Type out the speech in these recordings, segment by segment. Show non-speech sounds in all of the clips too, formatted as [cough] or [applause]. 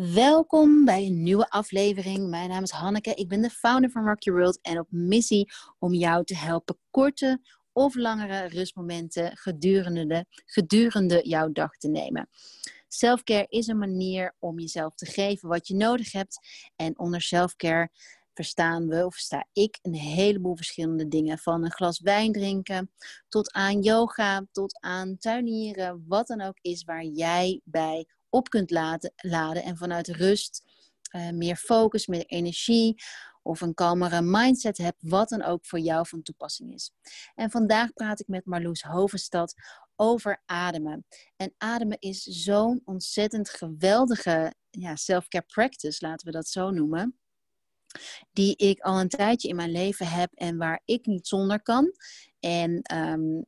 Welkom bij een nieuwe aflevering. Mijn naam is Hanneke. Ik ben de founder van Rock Your World en op missie om jou te helpen korte of langere rustmomenten gedurende, de, gedurende jouw dag te nemen. Selfcare is een manier om jezelf te geven wat je nodig hebt. En onder selfcare verstaan we, of sta ik, een heleboel verschillende dingen. Van een glas wijn drinken, tot aan yoga, tot aan tuinieren. Wat dan ook is waar jij bij op kunt laten, laden. En vanuit rust uh, meer focus, meer energie of een kalmere mindset hebt. Wat dan ook voor jou van toepassing is. En vandaag praat ik met Marloes Hovenstad over ademen. En ademen is zo'n ontzettend geweldige ja, self-care practice, laten we dat zo noemen die ik al een tijdje in mijn leven heb en waar ik niet zonder kan. En um,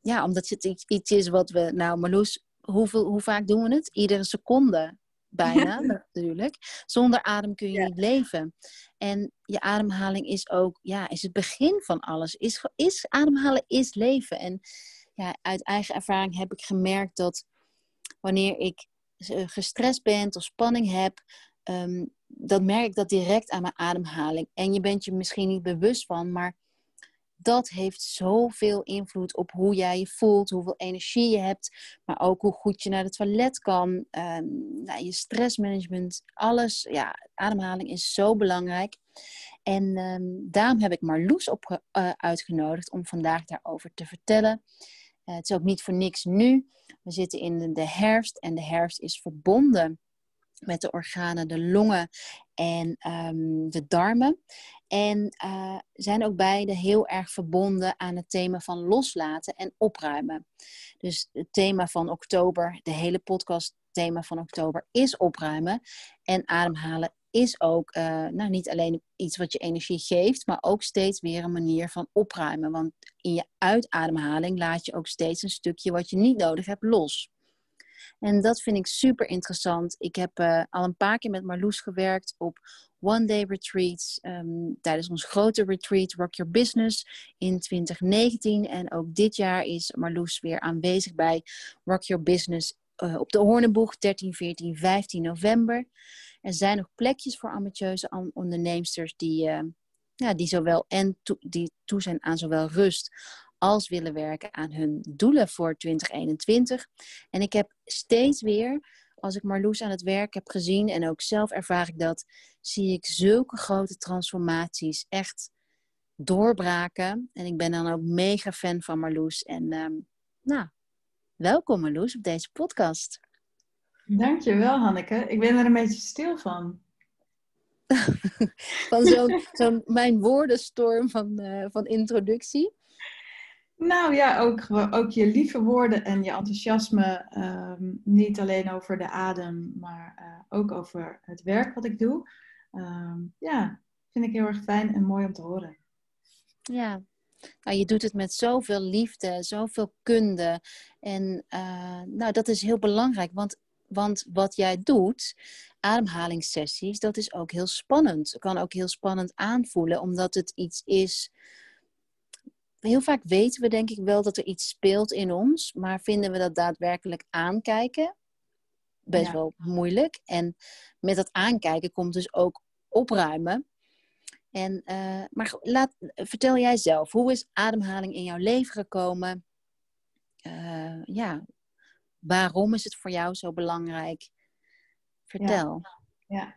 ja, omdat het iets is wat we, nou Marloes, hoeveel, hoe vaak doen we het? Iedere seconde bijna [laughs] natuurlijk. Zonder adem kun je niet leven. En je ademhaling is ook, ja, is het begin van alles. Is, is ademhalen is leven. En ja, uit eigen ervaring heb ik gemerkt dat wanneer ik eh, gestrest ben of spanning heb, um, dan merk ik dat direct aan mijn ademhaling. En je bent je misschien niet bewust van, maar dat heeft zoveel invloed op hoe jij je voelt, hoeveel energie je hebt, maar ook hoe goed je naar het toilet kan, um, nou, je stressmanagement, alles. Ja, ademhaling is zo belangrijk. En um, daarom heb ik Marloes op, uh, uitgenodigd om vandaag daarover te vertellen. Uh, het is ook niet voor niks nu. We zitten in de herfst en de herfst is verbonden met de organen, de longen en um, de darmen. En uh, zijn ook beide heel erg verbonden aan het thema van loslaten en opruimen. Dus het thema van oktober, de hele podcast thema van oktober is opruimen. En ademhalen is ook uh, nou, niet alleen iets wat je energie geeft, maar ook steeds weer een manier van opruimen. Want in je uitademhaling laat je ook steeds een stukje wat je niet nodig hebt los. En dat vind ik super interessant. Ik heb uh, al een paar keer met Marloes gewerkt op one-day retreats. Um, tijdens ons grote retreat Rock Your Business in 2019. En ook dit jaar is Marloes weer aanwezig bij Rock Your Business uh, op de Hoornenboeg 13, 14, 15 november. Er zijn nog plekjes voor ambitieuze onderneemsters die, uh, ja, die, zowel en die toe zijn aan zowel rust als willen werken aan hun doelen voor 2021. En ik heb steeds weer, als ik Marloes aan het werk heb gezien en ook zelf ervaar ik dat, zie ik zulke grote transformaties echt doorbraken. En ik ben dan ook mega fan van Marloes. En um, nou, welkom Marloes op deze podcast. Dankjewel Hanneke. Ik ben er een beetje stil van. [laughs] van zo'n zo mijn woordenstorm van, uh, van introductie. Nou ja, ook, ook je lieve woorden en je enthousiasme. Um, niet alleen over de adem, maar uh, ook over het werk wat ik doe. Um, ja, vind ik heel erg fijn en mooi om te horen. Ja, nou, je doet het met zoveel liefde, zoveel kunde. En uh, nou, dat is heel belangrijk, want, want wat jij doet, ademhalingssessies, dat is ook heel spannend. Het kan ook heel spannend aanvoelen, omdat het iets is heel vaak weten we denk ik wel dat er iets speelt in ons, maar vinden we dat daadwerkelijk aankijken best wel moeilijk. En met dat aankijken komt dus ook opruimen. En, uh, maar laat, vertel jij zelf, hoe is ademhaling in jouw leven gekomen? Uh, ja, waarom is het voor jou zo belangrijk? Vertel. Ja, ja.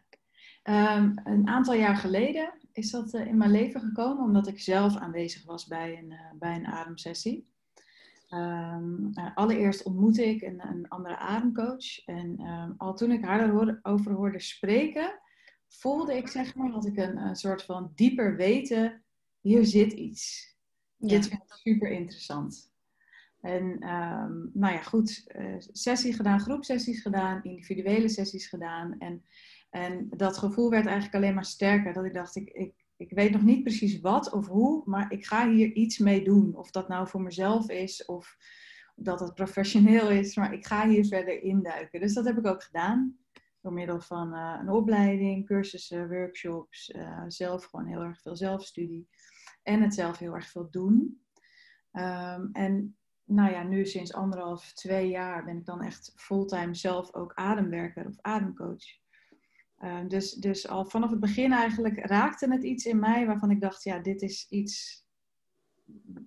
Um, een aantal jaar geleden is dat eh, in mijn leven gekomen omdat ik zelf aanwezig was bij een, uh, bij een ademsessie. Um, uh, allereerst ontmoette ik een, een andere ademcoach. En um, al toen ik haar daarover hoorde spreken, voelde ik zeg maar, dat ik een, een soort van dieper weten, hier zit iets. Ja. Dit vind ik super interessant. En um, nou ja, goed, sessie gedaan, groepsessies gedaan, individuele sessies gedaan. En en dat gevoel werd eigenlijk alleen maar sterker. Dat ik dacht, ik, ik, ik weet nog niet precies wat of hoe, maar ik ga hier iets mee doen. Of dat nou voor mezelf is of dat het professioneel is, maar ik ga hier verder induiken. Dus dat heb ik ook gedaan. Door middel van uh, een opleiding, cursussen, workshops, uh, zelf gewoon heel erg veel zelfstudie. En het zelf heel erg veel doen. Um, en nou ja, nu sinds anderhalf, twee jaar ben ik dan echt fulltime zelf ook ademwerker of ademcoach. Ehm, dus, dus al vanaf het begin eigenlijk raakte het iets in mij waarvan ik dacht, ja, dit is iets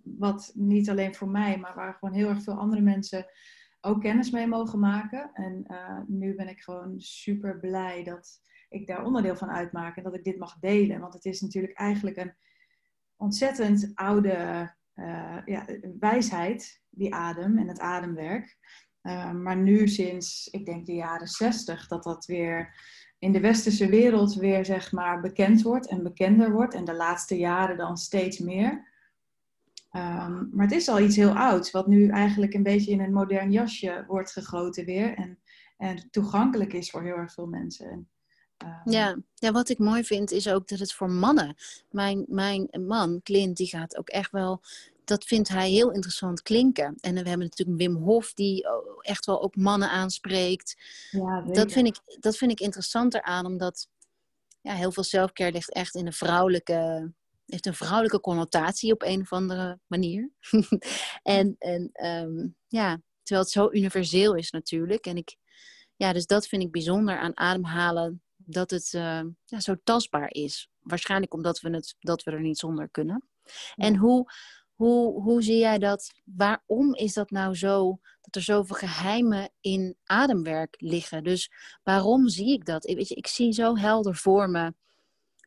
wat niet alleen voor mij, maar waar gewoon heel erg veel andere mensen ook kennis mee mogen maken. En uh, nu ben ik gewoon super blij dat ik daar onderdeel van uitmaak en dat ik dit mag delen. Want het is natuurlijk eigenlijk een ontzettend oude uh, ja, wijsheid, die adem en het ademwerk. Uh, maar nu sinds, ik denk de jaren zestig, dat dat weer in de westerse wereld weer zeg maar bekend wordt en bekender wordt. En de laatste jaren dan steeds meer. Um, maar het is al iets heel ouds, wat nu eigenlijk een beetje in een modern jasje wordt gegoten weer. En, en toegankelijk is voor heel erg veel mensen. En, um... ja. ja, wat ik mooi vind is ook dat het voor mannen. Mijn, mijn man, Clint, die gaat ook echt wel. Dat vindt hij heel interessant klinken. En we hebben natuurlijk Wim Hof, die echt wel ook mannen aanspreekt. Ja, dat, vind ik, dat vind ik interessanter aan, omdat ja, heel veel zelfcare ligt echt in de vrouwelijke heeft een vrouwelijke connotatie op een of andere manier. [laughs] en en ehm, ja, terwijl het zo universeel is natuurlijk. En ik, ja, dus dat vind ik bijzonder aan ademhalen, dat het uh, ja, zo tastbaar is. Waarschijnlijk omdat we, het, dat we er niet zonder kunnen. En hoe, hoe, hoe zie jij dat? Waarom is dat nou zo, dat er zoveel geheimen in ademwerk liggen? Dus waarom zie ik dat? Ik, weet je, ik zie zo helder voor me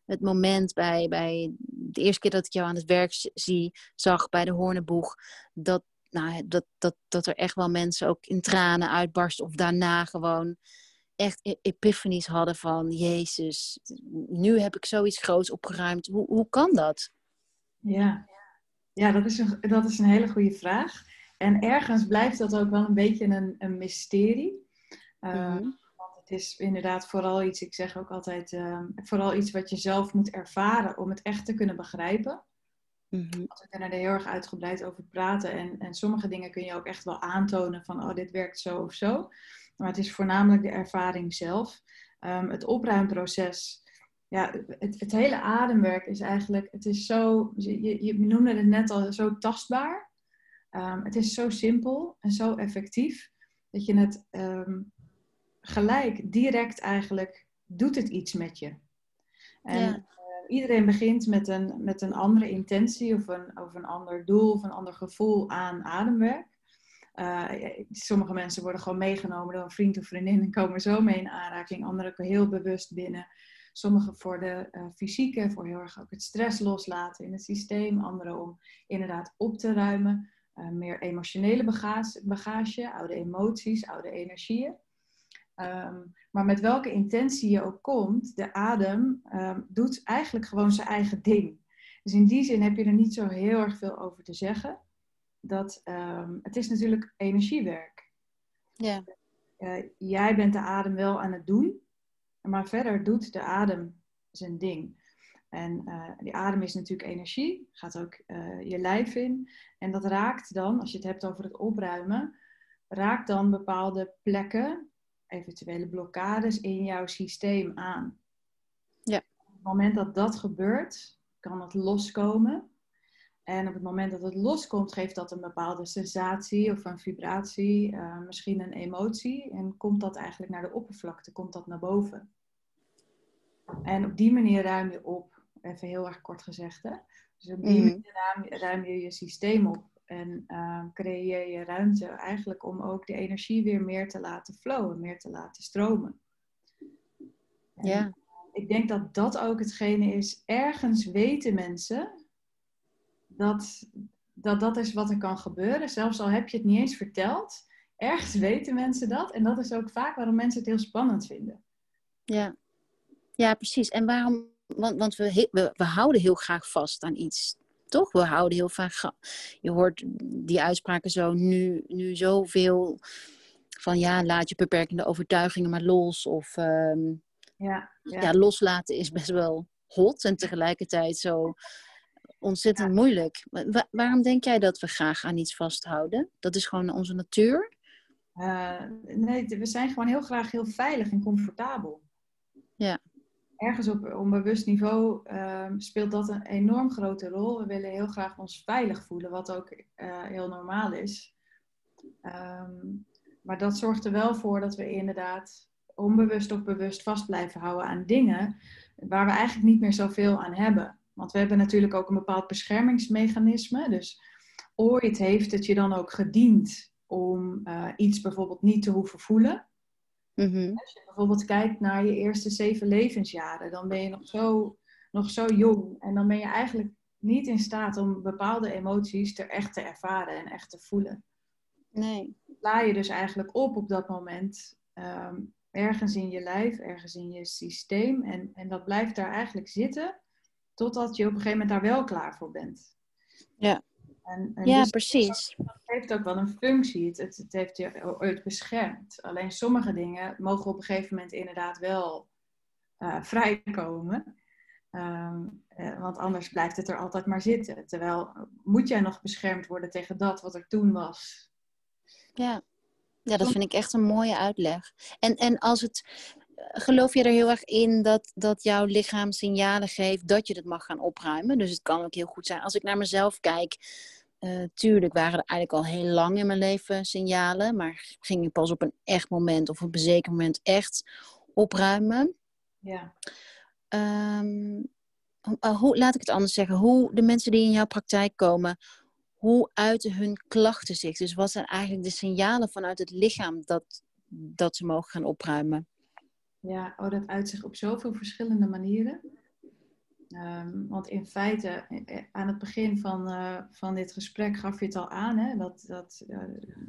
het moment bij, bij de eerste keer dat ik jou aan het werk zie, zag bij de Hoornenboeg, dat, nou, dat, dat, dat er echt wel mensen ook in tranen uitbarsten of daarna gewoon echt e-, epiphanies hadden van Jezus, nu heb ik zoiets groots opgeruimd. Hoe, hoe kan dat? Ja, ja dat, is een, dat is een hele goede vraag. En ergens blijft dat ook wel een beetje een, een mysterie. Uh, het is inderdaad vooral iets, ik zeg ook altijd, uh, vooral iets wat je zelf moet ervaren om het echt te kunnen begrijpen. Mm-hmm. We kunnen er heel erg uitgebreid over praten. En, en sommige dingen kun je ook echt wel aantonen van, oh, dit werkt zo of zo. Maar het is voornamelijk de ervaring zelf. Um, het opruimproces, ja, het, het, hele ademwerk is eigenlijk, het is zo, je, je noemde het net al, zo tastbaar. Um, het is zo simpel en zo effectief dat je het um, gelijk, direct eigenlijk, doet het iets met je. En eh, iedereen begint met een, met een andere intentie of een, of een ander doel of een ander gevoel aan ademwerk. Uh, sommige mensen worden gewoon meegenomen door een vriend of vriendin en komen zo mee in aanraking. Anderen heel bewust binnen. Sommigen voor de uh, fysieke, voor heel erg ook het stress loslaten in het systeem. Anderen om inderdaad op te ruimen. Uh, meer emotionele bagage, bagage, oude emoties, oude energieën. Um, maar met welke intentie je ook komt, de adem um, doet eigenlijk gewoon zijn eigen ding. Dus in die zin heb je er niet zo heel erg veel over te zeggen. Dat, um, het is natuurlijk energiewerk. Ja. Uh, jij bent de adem wel aan het doen, maar verder doet de adem zijn ding. En uh, die adem is natuurlijk energie, gaat ook uh, je lijf in. En dat raakt dan, als je het hebt over het opruimen, raakt dan bepaalde plekken eventuele blokkades in jouw systeem aan. Ja. Op het moment dat dat gebeurt, kan het loskomen. En op het moment dat het loskomt, geeft dat een bepaalde sensatie of een vibratie, uh, misschien een emotie. En komt dat eigenlijk naar de oppervlakte, komt dat naar boven. En op die manier ruim je op, even heel erg kort gezegd. Hè? Dus op die mm. manier ruim, ruim je je systeem op. En uh, creëer je ruimte eigenlijk om ook de energie weer meer te laten flowen, meer te laten stromen. ja. Ik denk dat dat ook hetgene is. Ergens weten mensen dat, dat dat is wat er kan gebeuren. Zelfs al heb je het niet eens verteld. Ergens weten mensen dat. En dat is ook vaak waarom mensen het heel spannend vinden. Ja, ja precies. En waarom? Want, want we, we, we houden heel graag vast aan iets toch? We houden heel vaak. Je hoort die uitspraken zo nu, nu zoveel van ja, laat je beperkende overtuigingen maar los. Of ehm, ja, ja. ja, loslaten is best wel hot en tegelijkertijd zo ontzettend moeilijk. waarom denk jij dat we graag aan iets vasthouden? Dat is gewoon onze natuur? Uh, nee, we zijn gewoon heel graag heel veilig en comfortabel. Ja ergens op onbewust niveau ehm, speelt dat een enorm grote rol. We willen heel graag ons veilig voelen, wat ook uh, heel normaal is. Um, maar dat zorgt er wel voor dat we inderdaad onbewust of bewust vast blijven houden aan dingen waar we eigenlijk niet meer zoveel aan hebben. Want we hebben natuurlijk ook een bepaald beschermingsmechanisme. Dus ooit heeft het je dan ook gediend om uh, iets bijvoorbeeld niet te hoeven voelen. Mhm. Als je bijvoorbeeld kijkt naar je eerste zeven levensjaren, dan ben je nog zo, nog zo jong. En dan ben je eigenlijk niet in staat om bepaalde emoties er echt te ervaren en echt te voelen. Nee. Sla je dus eigenlijk op op dat moment ehm, ergens in je lijf, ergens in je systeem. En, en dat blijft daar eigenlijk zitten totdat je op een gegeven moment daar wel klaar voor bent. Ja. En, en ja, dus precies. Het heeft ook wel een functie. Het, het, het heeft je ooit beschermd. Alleen sommige dingen mogen op een gegeven moment inderdaad wel uh, vrijkomen. Um, uh, want anders blijft het er altijd maar zitten. Terwijl moet jij nog beschermd worden tegen dat wat er toen was. Ja, ja dat vind ik echt een mooie uitleg. En, en als het, geloof je er heel erg in dat, dat jouw lichaam signalen geeft dat je het mag gaan opruimen? Dus het kan ook heel goed zijn. Als ik naar mezelf kijk, uh, tuurlijk waren er eigenlijk al heel lang in mijn leven signalen, maar ging ik pas op een echt moment of op een zeker moment echt opruimen. Ja. Um, hoe, laat ik het anders zeggen, hoe de mensen die in jouw praktijk komen, hoe uiten hun klachten zich? Dus wat zijn eigenlijk de signalen vanuit het lichaam dat, dat ze mogen gaan opruimen? Ja, oh, dat uit zich op zoveel verschillende manieren. Um, want in feite, aan het begin van, uh, van dit gesprek gaf je het al aan, hè, dat, dat uh,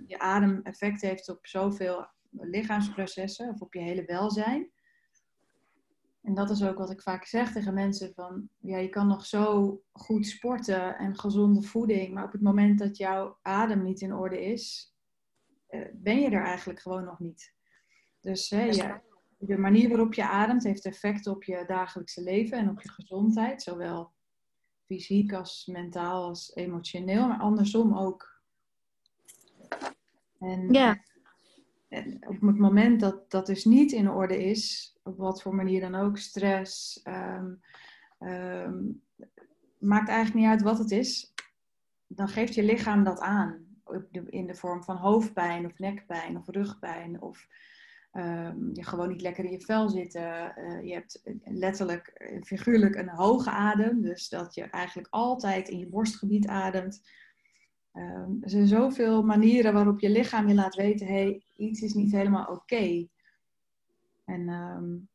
je adem effect heeft op zoveel lichaamsprocessen of op je hele welzijn. En dat is ook wat ik vaak zeg tegen mensen van, ja, je kan nog zo goed sporten en gezonde voeding, maar op het moment dat jouw adem niet in orde is, uh, ben je er eigenlijk gewoon nog niet. Dus hè, ja, de manier waarop je ademt heeft effect op je dagelijkse leven en op je gezondheid, zowel fysiek als mentaal als emotioneel, maar andersom ook. En, ja. en op het moment dat dat dus niet in orde is, op wat voor manier dan ook, stress, um, um, maakt eigenlijk niet uit wat het is, dan geeft je lichaam dat aan. In de vorm van hoofdpijn of nekpijn of rugpijn of um, je gewoon niet lekker in je vel zitten. Uh, je hebt letterlijk, figuurlijk een hoge adem, dus dat je eigenlijk altijd in je borstgebied ademt. Um, er zijn zoveel manieren waarop je lichaam je laat weten, hey, iets is niet helemaal oké. Okay. En um,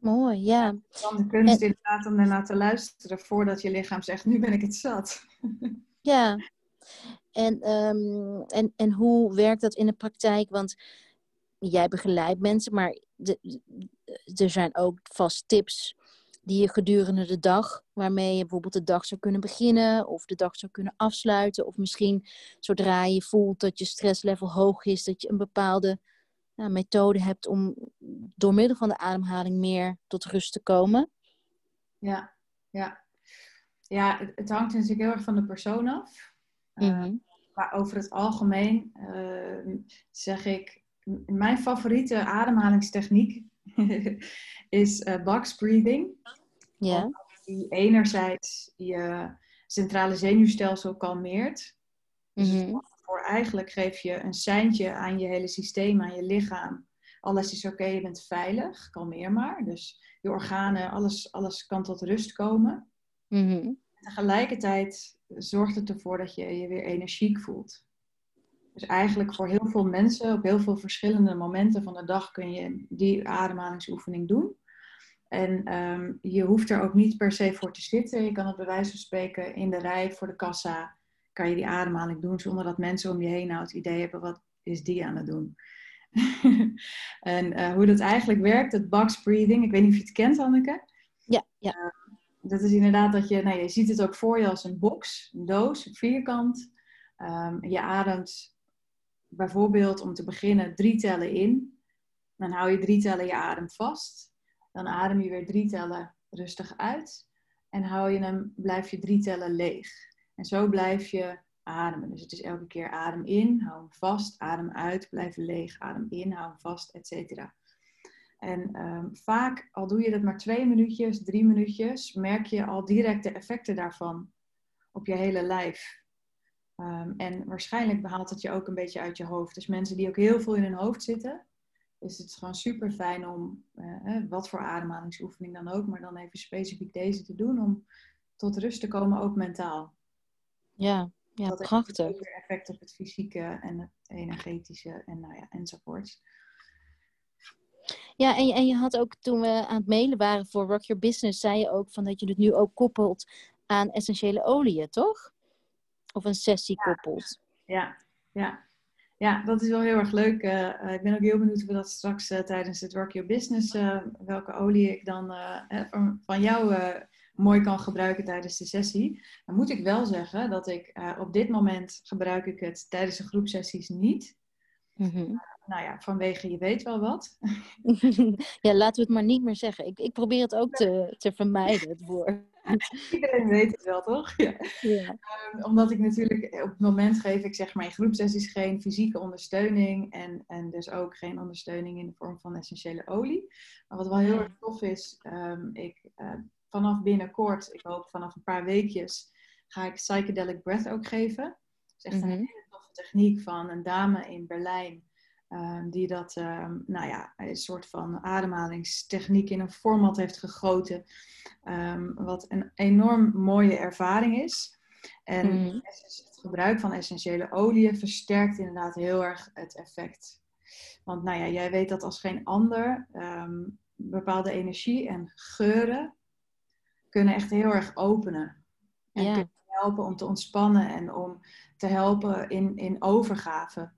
Mooi, ja. Dan de kunst en... inderdaad om te luisteren voordat je lichaam zegt, nu ben ik het zat. [laughs] ja. En, um, en, en hoe werkt dat in de praktijk? Want jij begeleidt mensen, maar er zijn ook vast tips die je gedurende de dag, waarmee je bijvoorbeeld de dag zou kunnen beginnen of de dag zou kunnen afsluiten. Of misschien zodra je voelt dat je stresslevel hoog is, dat je een bepaalde ja, methode hebt om door middel van de ademhaling meer tot rust te komen. Ja, ja. ja het, het hangt natuurlijk heel erg van de persoon af. Mm -hmm. uh, maar over het algemeen uh, zeg ik, mijn favoriete ademhalingstechniek [laughs] is uh, box breathing. Ja. Die enerzijds je centrale zenuwstelsel kalmeert. Dus mm -hmm. voor eigenlijk geef je een seintje aan je hele systeem, aan je lichaam. Alles is oké, okay, je bent veilig, kalmeer maar. Dus je organen, alles, alles kan tot rust komen. Mm -hmm. Tegelijkertijd zorgt het ervoor dat je je weer energiek voelt. Dus eigenlijk voor heel veel mensen op heel veel verschillende momenten van de dag kun je die ademhalingsoefening doen. En um, je hoeft er ook niet per se voor te zitten. Je kan het bij wijze van spreken in de rij voor de kassa, kan je die ademhaling doen zonder dat mensen om je heen nou het idee hebben, wat is die aan het doen? [laughs] en uh, hoe dat eigenlijk werkt, het box breathing, ik weet niet of je het kent Anneke. Ja, ja. Uh, dat is inderdaad dat je, nou, je ziet het ook voor je als een box, een doos, een vierkant. Um, je ademt bijvoorbeeld om te beginnen drie tellen in. Dan hou je drie tellen je adem vast. Dan adem je weer drie tellen rustig uit. En hou je hem, blijf je drie tellen leeg. En zo blijf je ademen. Dus het is elke keer adem in, hou hem vast, adem uit, blijf leeg, adem in, hou hem vast, et cetera. En um, vaak, al doe je dat maar twee minuutjes, drie minuutjes, merk je al direct de effecten daarvan op je hele lijf. Um, en waarschijnlijk behaalt het je ook een beetje uit je hoofd. Dus mensen die ook heel veel in hun hoofd zitten, is het gewoon super fijn om, uh, wat voor ademhalingsoefening dan ook, maar dan even specifiek deze te doen om tot rust te komen, ook mentaal. Ja, ja dat prachtig. heeft effect op het fysieke en het energetische en nou ja, enzovoorts. Ja, en je, en je had ook toen we aan het mailen waren voor Rock Your Business, zei je ook van dat je het nu ook koppelt aan essentiële oliën, toch? Of een sessie koppelt. Ja, ja. Ja, dat is wel heel erg leuk. Uh, ik ben ook heel benieuwd of we dat straks uh, tijdens het Work Your Business, welke olie ik dan van jou mooi kan gebruiken tijdens de sessie. Dan moet ik wel zeggen dat ik op dit moment gebruik ik het tijdens de groepsessies niet. Mm nou ja, vanwege je weet wel wat. [laughs] ja, laten we het maar niet meer zeggen. Ik, ik probeer het ook te, te vermijden, het woord. [laughs] Iedereen weet het wel, toch? Ja. Ehm, omdat ik natuurlijk op het moment geef ik zeg maar in groepsessies geen fysieke ondersteuning en, en dus ook geen ondersteuning in de vorm van essentiële olie. Maar wat wel heel erg tof is, um, ik, uh, vanaf binnenkort, ik hoop vanaf een paar weekjes, ga ik psychedelic breath ook geven. Dat is echt een mhm. hele toffe techniek van een dame in Berlijn Ehm, die dat, ehm, nou ja, een soort van ademhalingstechniek in een format heeft gegoten. Um, wat een enorm mooie ervaring is. En mm. het gebruik van essentiële oliën versterkt inderdaad heel erg het effect. Want nou ja, jij weet dat als geen ander, bepaalde energie en geuren kunnen echt heel erg openen. En kunnen helpen om te ontspannen en om te helpen in, in overgave.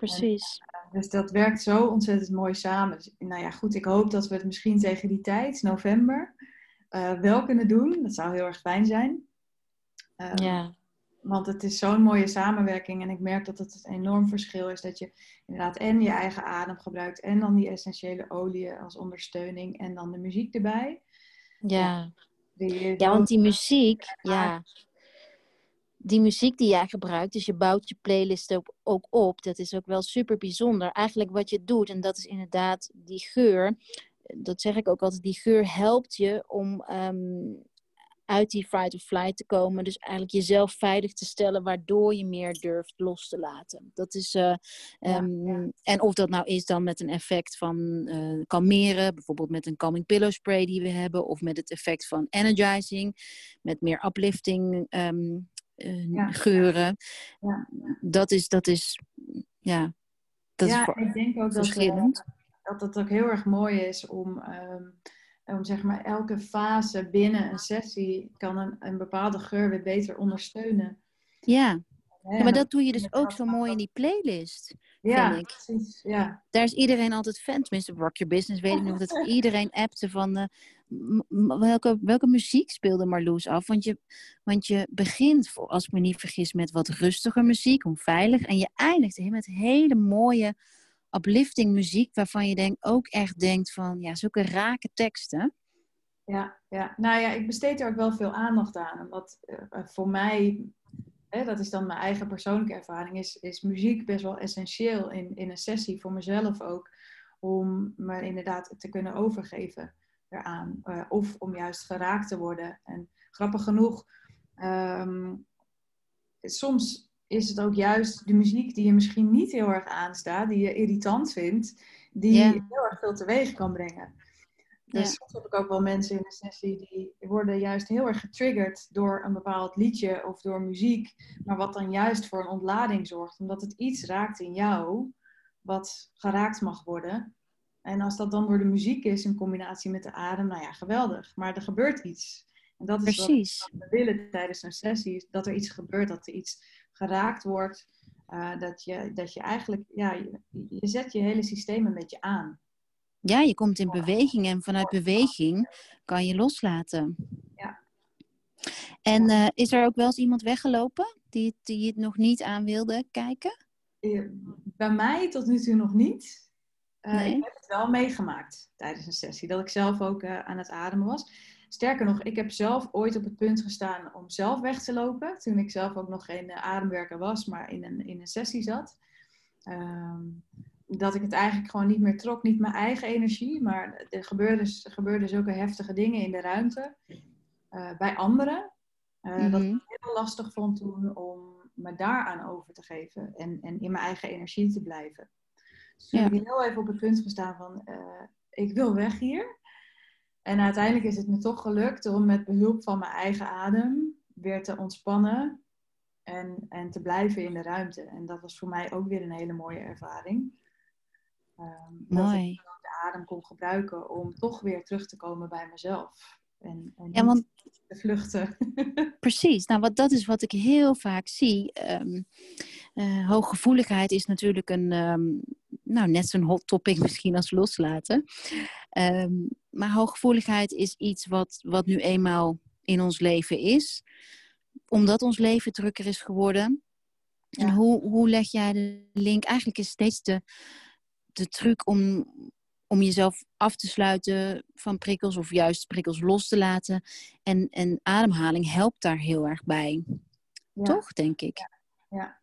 Precies. Dus dat werkt zo ontzettend mooi samen. Dus, nou ja, goed, ik hoop dat we het misschien tegen die tijd, november, uh, wel kunnen doen. Dat zou heel erg fijn zijn. Um, ja. Want het is zo'n mooie samenwerking en ik merk dat het een enorm verschil is dat je inderdaad en je eigen adem gebruikt en dan die essentiële olie als ondersteuning en dan de muziek erbij. Ja, ja, ja want die muziek, ja, die muziek die jij gebruikt, dus je bouwt je playlist ook, ook op, dat is ook wel super bijzonder. Eigenlijk wat je doet, en dat is inderdaad die geur, dat zeg ik ook altijd, die geur helpt je om ehm, uit die fight of flight te komen. Dus eigenlijk jezelf veilig te stellen, waardoor je meer durft los te laten. Dat is, uh, En of dat nou is dan met een effect van uh, kalmeren, bijvoorbeeld met een calming pillow spray die we hebben, of met het effect van energizing, met meer uplifting um, uh, geuren. Ja. Dat is, dat is, ja, dat ja, is ik denk ook verschillend. Dat, uh, dat het ook heel erg mooi is om, um, om zeg maar elke fase binnen een sessie kan een, een bepaalde geur weer beter ondersteunen. Ja. Ja, maar dat doe je dus ook zo mooi in die playlist. Ja, ik. precies. Ja. Daar is iedereen altijd fan. Tenminste, Rock Your Business weet ik nog dat iedereen appte van uh, welke, welke muziek speelde Marloes af. Want je, want je begint, als ik me niet vergis, met wat rustiger muziek, om veilig. En je eindigt met hele mooie uplifting muziek, waarvan je denk, ook echt denkt van, ja, zulke rake teksten. Ja, ja, nou ja, ik besteed er ook wel veel aandacht aan. Omdat uh, voor mij hè, dat is dan mijn eigen persoonlijke ervaring, is, is muziek best wel essentieel in, in een sessie, voor mezelf ook, om me inderdaad te kunnen overgeven eraan. Uh, of om juist geraakt te worden. En grappig genoeg, um, soms is het ook juist de muziek die je misschien niet heel erg aanstaat, die je irritant vindt, die heel erg veel teweeg kan brengen. Dus soms heb ik ook wel mensen in de sessie die worden juist heel erg getriggerd door een bepaald liedje of door muziek, maar wat dan juist voor een ontlading zorgt, omdat het iets raakt in jou wat geraakt mag worden. En als dat dan door de muziek is in combinatie met de adem, nou ja, geweldig. Maar er gebeurt iets. En dat is Precies. wat we willen tijdens een sessie, dat er iets gebeurt, dat er iets geraakt wordt. Uh, dat, je, dat je eigenlijk, ja, je, je zet je hele systeem een beetje aan. Ja, je komt in beweging en vanuit beweging kan je loslaten. Ja. En uh, is er ook wel eens iemand weggelopen die, die het nog niet aan wilde kijken? Eh, bij mij tot nu toe nog niet. Uh, nee. Ik heb het wel meegemaakt tijdens een sessie, dat ik zelf ook aan het ademen was. Sterker nog, ik heb zelf ooit op het punt gestaan om zelf weg te lopen. Toen ik zelf ook nog geen ademwerker was, maar in een, in een sessie zat. Ehm, dat ik het eigenlijk gewoon niet meer trok. Niet mijn eigen energie, maar er gebeurden, er gebeurden zulke heftige dingen in de ruimte uh, bij anderen. Uh, mm -hmm. Dat ik het heel lastig vond toen om me daaraan over te geven en, en in mijn eigen energie te blijven. Dus ja. heb ik heel even op het punt gestaan van, uh, ik wil weg hier. En uiteindelijk is het me toch gelukt om met behulp van mijn eigen adem weer te ontspannen en, en te blijven in de ruimte. En dat was voor mij ook weer een hele mooie ervaring. Um, Mooi. Dat ik de adem kon gebruiken om toch weer terug te komen bij mezelf. En, en ja, want... te vluchten. [laughs] Precies. Nou, wat, dat is wat ik heel vaak zie. Um, uh, hooggevoeligheid is natuurlijk een, um, nou, net zo'n hot topic [laughs] misschien als loslaten. Um, maar hooggevoeligheid is iets wat, wat nu eenmaal in ons leven is. Omdat ons leven drukker is geworden. En hoe, hoe leg jij de link? Eigenlijk is steeds de, de truc om, om jezelf af te sluiten van prikkels of juist prikkels los te laten. En, en ademhaling helpt daar heel erg bij. Toch, denk ik? Ja. ja.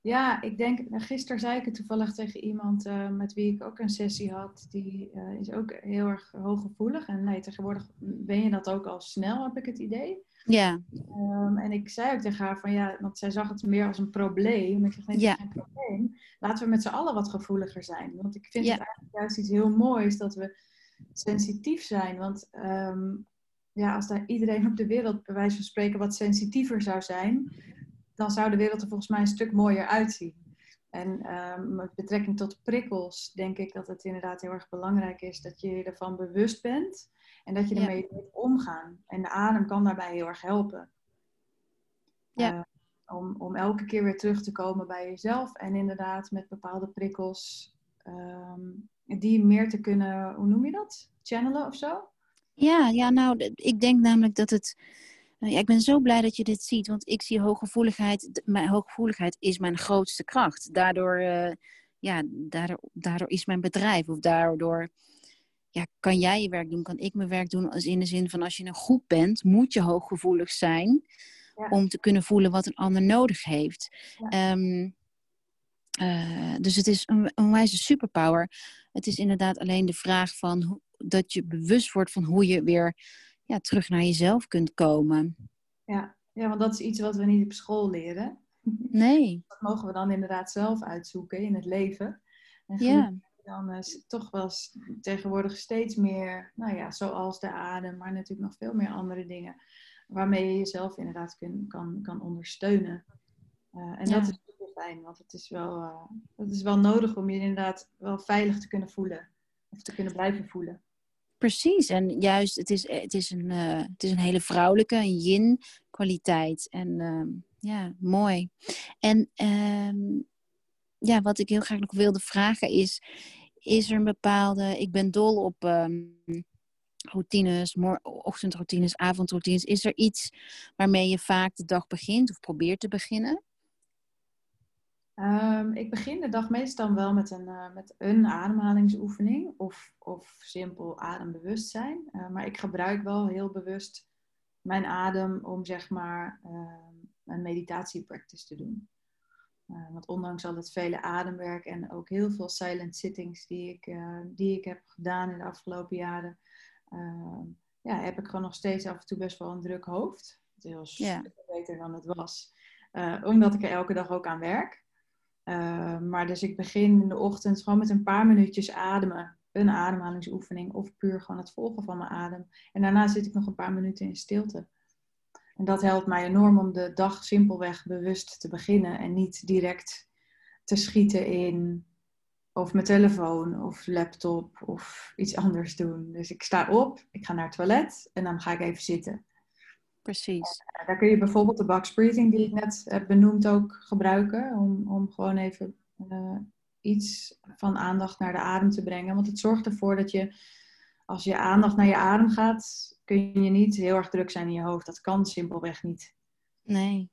Ja, ik denk, nou, gisteren zei ik het toevallig tegen iemand uh, met wie ik ook een sessie had. Die uh, is ook heel erg hooggevoelig. En nee, tegenwoordig ben je dat ook al snel, heb ik het idee. Ja. Um, en ik zei ook tegen haar van ja, want zij zag het meer als een probleem. Ik zeg nee, ja. geen probleem. Laten we met z'n allen wat gevoeliger zijn. Want ik vind het eigenlijk juist iets heel moois dat we sensitief zijn. Want um, ja, als daar iedereen op de wereld bij wijze van spreken wat sensitiever zou zijn dan zou de wereld er volgens mij een stuk mooier uitzien. En um, met betrekking tot prikkels denk ik dat het inderdaad heel erg belangrijk is dat je ervan bewust bent en dat je ermee moet omgaan. En de adem kan daarbij heel erg helpen. Ja. Uh, om, om elke keer weer terug te komen bij jezelf en inderdaad met bepaalde prikkels um, die meer te kunnen, hoe noem je dat? Channelen of zo? Ja, ja, nou, ik denk namelijk dat het nou ja, ik ben zo blij dat je dit ziet, want ik zie hooggevoeligheid. Mijn hooggevoeligheid is mijn grootste kracht. Daardoor, uh, ja, daardoor, daardoor is mijn bedrijf, of daardoor ja, kan jij je werk doen, kan ik mijn werk doen. Als in de zin van als je een groep bent, moet je hooggevoelig zijn om te kunnen voelen wat een ander nodig heeft. Ehm, eh, dus het is een, een wijze superpower. Het is inderdaad alleen de vraag van dat je bewust wordt van hoe je weer ja, terug naar jezelf kunt komen. Ja. ja, want dat is iets wat we niet op school leren. Nee. Dat mogen we dan inderdaad zelf uitzoeken in het leven. En ja. Dan is uh, toch wel tegenwoordig steeds meer, nou ja, zoals de adem, maar natuurlijk nog veel meer andere dingen. Waarmee je jezelf inderdaad kun, kan, kan ondersteunen. Uh, en dat is super fijn, want het is, wel, uh, het is wel nodig om je inderdaad wel veilig te kunnen voelen. Of te kunnen blijven voelen. Precies, en juist, het is, het is, een, het is een hele vrouwelijke, een yin-kwaliteit. En uh, ja, mooi. En uh, ja, wat ik heel graag nog wilde vragen is, is er een bepaalde, ik ben dol op um, routines, ochtendroutines, avondroutines. Is er iets waarmee je vaak de dag begint of probeert te beginnen? Um, ik begin de dag meestal wel met een, uh, met een ademhalingsoefening of, of simpel adembewustzijn. Uh, maar ik gebruik wel heel bewust mijn adem om zeg maar een meditatiepractice te doen. Uh, want ondanks al het vele ademwerk en ook heel veel silent sittings die ik, die ik heb gedaan in de afgelopen jaren, ehm, ja, heb ik gewoon nog steeds af en toe best wel een druk hoofd. Heel yeah. beter dan het was. omdat ik er elke dag ook aan werk. Maar dus ik begin in de ochtend gewoon met een paar minuutjes ademen. Een ademhalingsoefening of puur gewoon het volgen van mijn adem. En daarna zit ik nog een paar minuten in stilte. En dat helpt mij enorm om de dag simpelweg bewust te beginnen en niet direct te schieten in of mijn telefoon of laptop of iets anders doen. Dus ik sta op, ik ga naar het toilet en dan ga ik even zitten. Precies. Uh, daar kun je bijvoorbeeld de box breathing die ik net heb benoemd ook gebruiken. Om, om gewoon even uh, iets van aandacht naar de adem te brengen. Want het zorgt ervoor dat je, als je aandacht naar je adem gaat, kun je niet heel erg druk zijn in je hoofd. Dat kan simpelweg niet. Nee.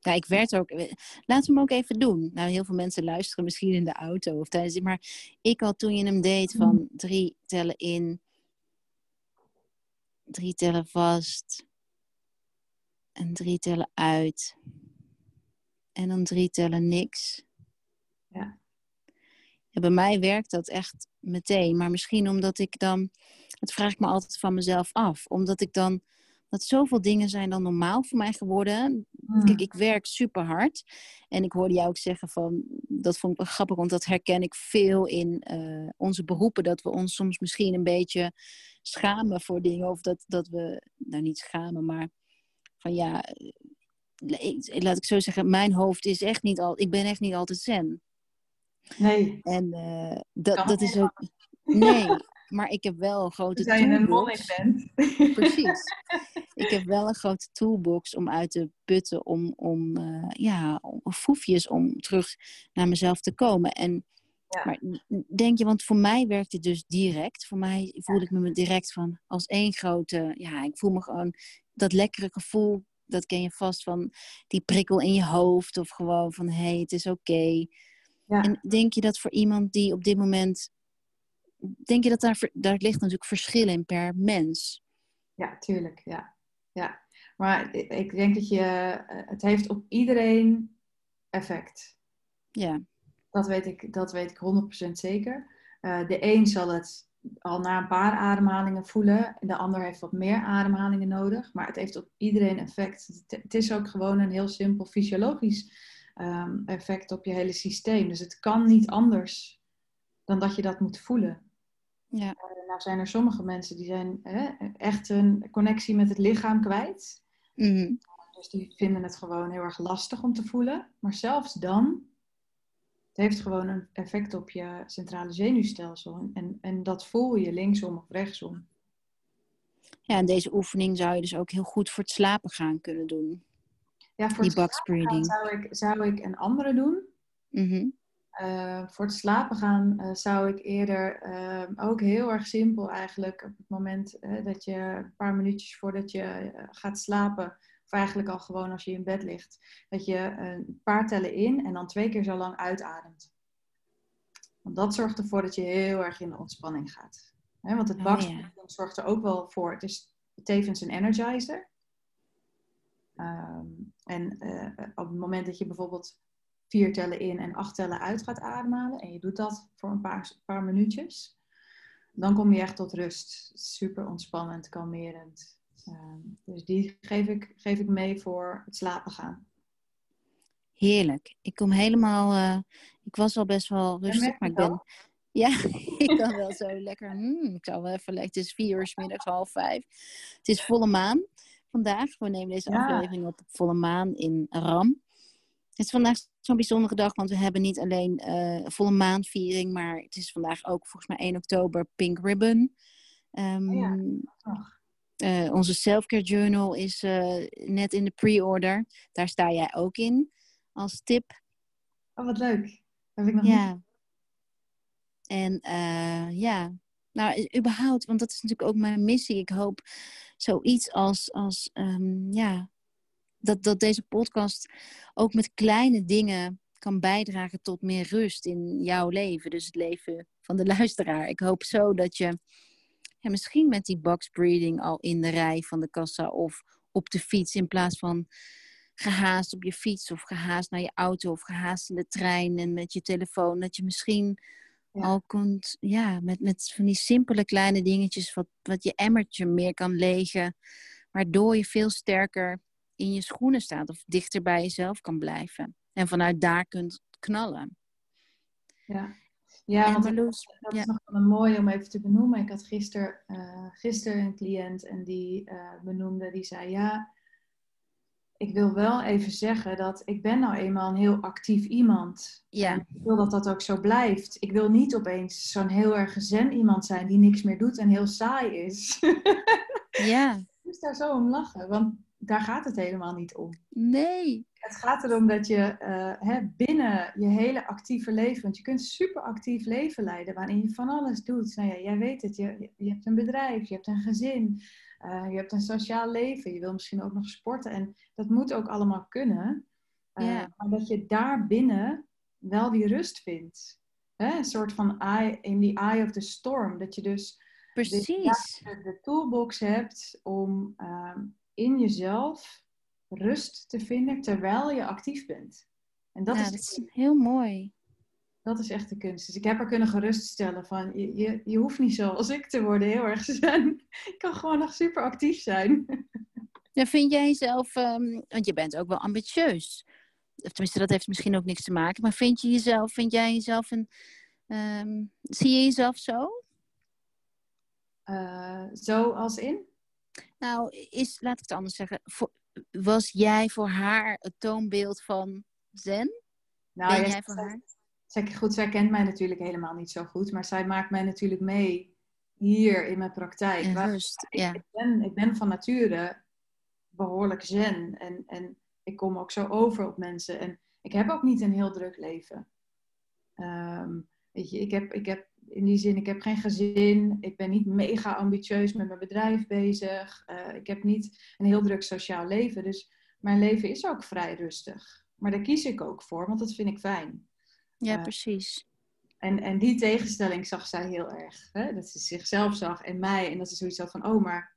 Ja, ik werd ook. Laten we hem ook even doen. Nou, heel veel mensen luisteren misschien in de auto of tijdens. Maar ik had toen je hem deed van mm. drie tellen in, drie tellen vast, en drie tellen uit. En dan drie tellen niks. Ja. ja. Bij mij werkt dat echt meteen. Maar misschien omdat ik dan... Het vraag ik me altijd van mezelf af. Omdat ik dan dat zoveel dingen zijn dan normaal voor mij geworden. Hmm. Kijk, ik werk super hard. En ik hoorde jou ook zeggen van, dat vond ik wel grappig, want dat herken ik veel in eh, onze beroepen. Dat we ons soms misschien een beetje schamen voor dingen. Of dat, dat we, nou niet schamen, maar van ja, eh, laat ik zo zeggen, mijn hoofd is echt niet al, ik ben echt niet altijd zen. Nee. En uh, dat, dat is ook, nee, [laughs] maar ik heb wel een grote Als je een toolbox. monnik bent. Precies. [laughs] ik heb wel een grote toolbox om uit te putten, om, om uh, ja, om foefjes om terug naar mezelf te komen. En, Ja. Maar denk je, want voor mij werkt het dus direct. Voor mij voelde ik me direct van als één grote, ja, ik voel me gewoon dat lekkere gevoel. Dat ken je vast van die prikkel in je hoofd of gewoon van hé, hey, het is oké. Ja. En denk je dat voor iemand die op dit moment, denk je dat daar, daar ligt natuurlijk verschil in per mens? Ja, tuurlijk. Ja. ja. Maar ik- denk dat je, eh, het heeft op iedereen effect. Ja, Dat weet ik, dat weet ik 100% zeker. Eh, de een zal het al na een paar ademhalingen voelen. En de ander heeft wat meer ademhalingen nodig. Maar het heeft op iedereen effect. Het, het is ook gewoon een heel simpel fysiologisch ehm, effect op je hele systeem. Dus het kan niet anders dan dat je dat moet voelen. Ja, Eh, nou zijn er sommige mensen die zijn hè, echt een connectie met het lichaam kwijt. Mhm. Dus die vinden het gewoon heel erg lastig om te voelen. Maar zelfs dan, het heeft gewoon een effect op je centrale zenuwstelsel. En, en dat voel je linksom of rechtsom. ja. En deze oefening zou je dus ook heel goed voor het slapen gaan kunnen doen. Ja, voor Die het box breathing. zou ik, zou ik een andere doen. Mhm. Eh, voor het slapen gaan eh, zou ik eerder eh, ook heel erg simpel eigenlijk op het moment eh, dat je een paar minuutjes voordat je gaat slapen, of eigenlijk al gewoon als je in bed ligt, dat je een paar tellen in en dan twee keer zo lang uitademt. Want dat zorgt ervoor dat je heel erg in de ontspanning gaat. Want het Oh, ja. breathing zorgt er ook wel voor. Het is tevens een energizer. Ehm, en op het moment dat je bijvoorbeeld vier tellen in en acht tellen uit gaat ademhalen. En je doet dat voor een paar, paar minuutjes. Dan kom je echt tot rust. Super ontspannend, kalmerend. Ehm, dus die geef ik, geef ik mee voor het slapen gaan. Heerlijk. Ik kom helemaal. eh, ik was al best wel rustig, maar ik ben. Ja, [laughs] ik kan wel zo lekker. hmm, ik zou wel even lekker. Het is vier uur 's middags, half vijf. Het is volle maan vandaag. We nemen deze Ja. aflevering op op volle maan in Ram. Het is vandaag zo'n bijzondere dag, want we hebben niet alleen eh, volle maanviering, maar het is vandaag ook volgens mij 1 oktober Pink Ribbon. Ehm, Oh ja. Eh, onze selfcare journal is eh, net in de pre-order. Daar sta jij ook in als tip. Oh, wat leuk. Heb ik nog niet. Ja. En eh, ja, nou, überhaupt, want dat is natuurlijk ook mijn missie. Ik hoop zoiets als, als ehm, ja, dat, dat deze podcast ook met kleine dingen kan bijdragen tot meer rust in jouw leven. Dus het leven van de [laughs] luisteraar. Ik hoop zo dat je ja, misschien met die box breathing al in de rij van de kassa of op de fiets in plaats van gehaast op je fiets of gehaast naar je auto of gehaast in de trein en met je telefoon, dat je misschien Ja. al kunt, ja, met, met van die simpele kleine dingetjes, wat, wat je emmertje meer kan legen, waardoor je veel sterker in je schoenen staat of dichter bij jezelf kan blijven. En vanuit daar kunt knallen. Ja, ja want dat, Marloes, dat ja. is nog wel een mooie om even te benoemen. Ik had gisteren eh gister een cliënt en die eh, benoemde, die zei ja, ik wil wel even zeggen dat ik ben nou eenmaal een heel actief iemand. Ja. Ik wil dat dat ook zo blijft. Ik wil niet opeens zo'n heel erg zen iemand zijn die niks meer doet en heel saai is. [laughs] ja, ik moest daar zo om lachen, want daar gaat het helemaal niet om. nee. Het gaat erom dat je eh, hè, binnen je hele actieve leven, want je kunt super actief leven leiden waarin je van alles doet. Nou ja, jij weet het, je, je hebt een bedrijf, je hebt een gezin, eh, je hebt een sociaal leven, je wil misschien ook nog sporten en dat moet ook allemaal kunnen. Eh. Maar dat je daar binnen wel die rust vindt. Hè? Een soort van eye, in the eye of the storm. Dat je dus Precies. de, de toolbox hebt om ehm, in jezelf rust te vinden terwijl je actief bent. En dat, ja, is, dat is heel mooi. dat is echt de kunst. Dus ik heb haar kunnen geruststellen van je, je, je hoeft niet zoals ik te worden heel erg zen. Je [laughs] kan gewoon nog super actief zijn. [laughs] Ja, vind jij jezelf, um, want je bent ook wel ambitieus. Of tenminste, dat heeft misschien ook niks te maken. Maar vind je jezelf, vind jij jezelf een, um, zie je jezelf zo? Uh, zo als in? Nou, is, laat ik het anders zeggen. Voor, was jij voor haar het toonbeeld van zen? Nou, ben jij voor haar? Zij, goed, zij kent mij natuurlijk helemaal niet zo goed. Maar zij maakt mij natuurlijk mee hier in mijn praktijk. In rust, ik, ja. ik, ben, ik ben van nature behoorlijk zen. En, en ik kom ook zo over op mensen. En ik heb ook niet een heel druk leven. Um, weet je, ik heb, ik heb in die zin, ik heb geen gezin. Ik ben niet mega ambitieus met mijn bedrijf bezig. Uh, ik heb niet een heel druk sociaal leven. Dus mijn leven is ook vrij rustig. Maar daar kies ik ook voor, want dat vind ik fijn. Ja, uh, precies. En, en die tegenstelling zag zij heel erg. Hè? Dat ze zichzelf zag en mij. En dat ze zoiets had van, oh, maar,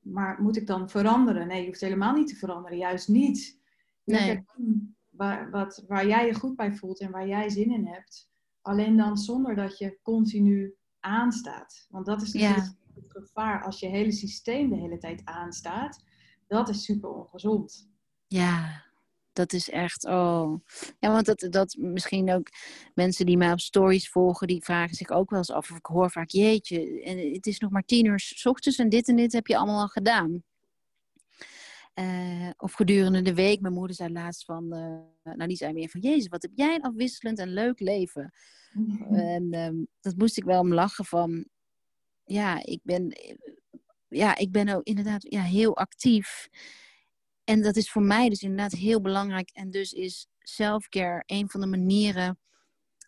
maar moet ik dan veranderen? Nee, je hoeft helemaal niet te veranderen. Juist niet. Nee. Waar, wat, waar jij je goed bij voelt en waar jij zin in hebt. Alleen dan zonder dat je continu aanstaat. Want dat is natuurlijk ja. het gevaar als je hele systeem de hele tijd aanstaat. Dat is super ongezond. Ja, dat is echt, oh. Ja, want dat, dat misschien ook mensen die mij op stories volgen, die vragen zich ook wel eens af. Of ik hoor vaak, jeetje, en het is nog maar tien uur s ochtends en dit en dit heb je allemaal al gedaan. Uh, of gedurende de week. Mijn moeder zei laatst van, uh, nou die zei meer van, jezus, wat heb jij een afwisselend en leuk leven. en um, dat moest ik wel om lachen van, ja, ik ben, ja, ik ben ook inderdaad ja, heel actief. En dat is voor mij dus inderdaad heel belangrijk. En dus is selfcare een van de manieren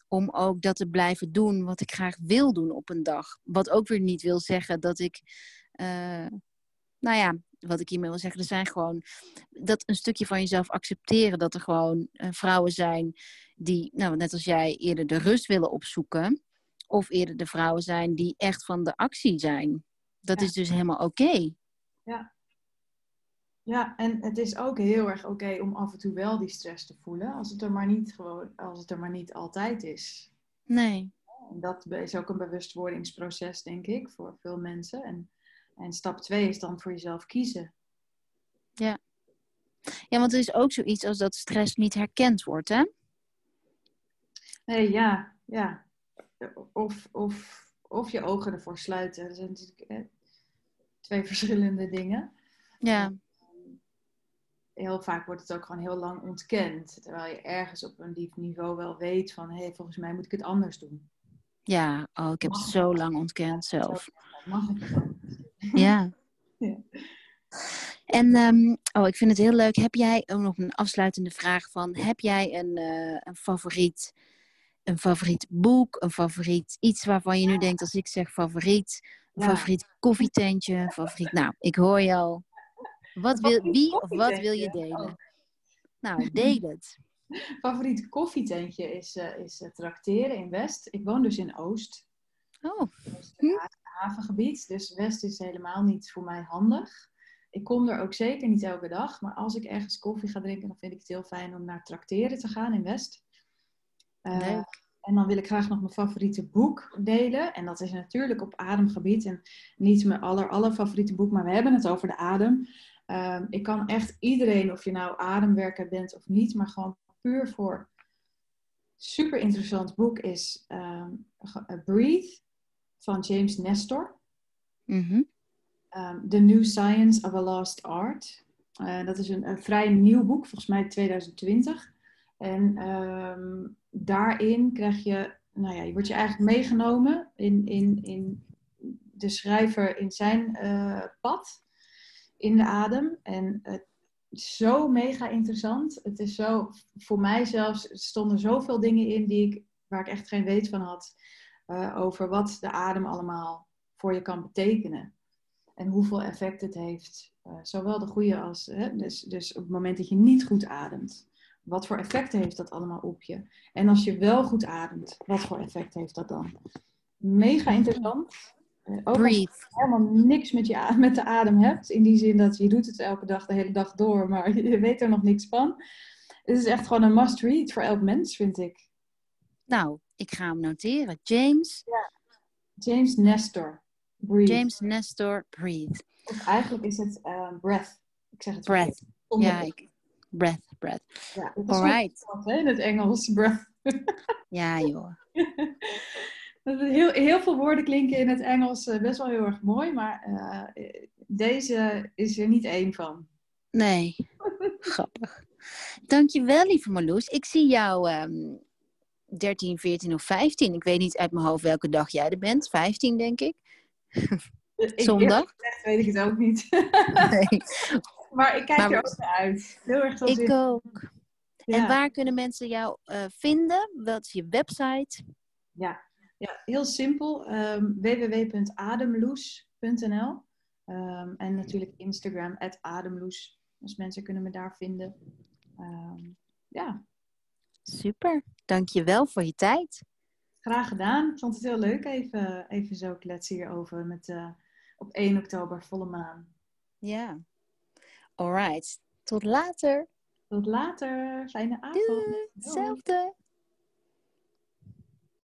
om ook dat te blijven doen wat ik graag wil doen op een dag. Wat ook weer niet wil zeggen dat ik, uh, nou ja, wat ik hiermee wil zeggen, er zijn gewoon dat een stukje van jezelf accepteren dat er gewoon uh, vrouwen zijn die, nou, net als jij, eerder de rust willen opzoeken. Of eerder de vrouwen zijn die echt van de actie zijn. Dat ja. is dus helemaal oké. Okay. Ja. Ja, en het is ook heel erg oké okay om af en toe wel die stress te voelen, als het er maar niet gewoon, als het er maar niet altijd is. Nee. En dat is ook een bewustwordingsproces, denk ik, voor veel mensen. En, en stap twee is dan voor jezelf kiezen. Ja. Ja, want er is ook zoiets als dat stress niet herkend wordt, hè? Nee, ja, ja. Of, of, of je ogen ervoor sluiten. Dat zijn natuurlijk eh, twee [laughs] verschillende dingen. Ja heel vaak wordt het ook gewoon heel lang ontkend. Terwijl je ergens op een diep niveau wel weet van... hé, hey, volgens mij moet ik het anders doen. Ja, oh, ik heb het zo lang ontkend zelf. Mag ik ja. [laughs] ja. En um, oh, ik vind het heel leuk. Heb jij ook nog een afsluitende vraag van... heb jij een, uh, een favoriet... Een favoriet boek, een favoriet iets waarvan je nu denkt als ik zeg favoriet, een ja. favoriet koffietentje, favoriet. Nou, ik hoor je al. Wat wil, wie of wat wil je delen? Nou, deel het. [laughs] Favoriet koffietentje is, uh, is uh, trakteren in West. Ik woon dus in Oost. Oh. Hm? havengebied. Dus West is helemaal niet voor mij handig. Ik kom er ook zeker niet elke dag. Maar als ik ergens koffie ga drinken, dan vind ik het heel fijn om naar trakteren te gaan in West. Uh, Leuk. En dan wil ik graag nog mijn favoriete boek delen. En dat is natuurlijk op ademgebied. En niet mijn aller, aller favoriete boek, maar we hebben het over de adem. Um, ik kan echt iedereen, of je nou ademwerker bent of niet, maar gewoon puur voor super interessant boek is um, Breathe van James Nestor. Mm -hmm. um, The New Science of a Lost Art. Uh, dat is een, een, vrij nieuw boek, volgens mij 2020. En daarin krijg je, nou ja, je wordt je eigenlijk meegenomen in, in, in de schrijver in zijn uh, pad in de adem. En het is zo mega interessant. Het is zo, voor mij zelfs, stonden zoveel dingen in die ik, waar ik echt geen weet van had. Uh, over wat de adem allemaal voor je kan betekenen. En hoeveel effect het heeft. Uh, zowel de goede als, hè, dus, dus op het moment dat je niet goed ademt. Wat voor effecten heeft dat allemaal op je? En als je wel goed ademt, wat voor effect heeft dat dan? Mega interessant. Uh, ook als je helemaal niks met, je, met de adem hebt. In die zin dat je doet het elke dag, de hele dag door, maar [laughs] je weet er nog niks van. Het is echt gewoon een must read voor elk mens, vind ik. Nou, ik ga hem noteren. James? Ja. James Nestor. Breathe. James Nestor, Breathe. Of eigenlijk is het uh, breath. Ik zeg het Breath. Ja, ik, breath, breath. ja dat is hè, in het Engels. [laughs] Breath. Ja, joh. [laughs] Heel, heel veel woorden klinken in het Engels eh, best wel heel erg mooi, maar eh, deze is er niet één van. Nee. [laughs] Grappig. Dankjewel, lieve Marloes. Ik zie jou ehm 13, 14 of 15. Ik weet niet uit mijn hoofd welke dag jij er bent. 15, denk ik. Ik- [laughs] Zondag. Echt weet ik het ook niet. [laughs] Nee. [laughs] maar ik kijk Maar- er ook naar uit. Heel erg Ik zin. ook. En waar kunnen mensen jou eh, vinden? Wat is je website? Ja, ja heel simpel. ehm www.ademloes.nl Ehm, En natuurlijk Instagram, ademloes. Dus mensen kunnen me daar vinden. Ehm, ja, Super. Dankjewel voor je tijd. graag gedaan. Ik vond het heel leuk even, even zo kletsen hierover met op 1 oktober volle maan. Ja. Alright. Tot later. Tot later. Fijne avond. Doei. Hetzelfde.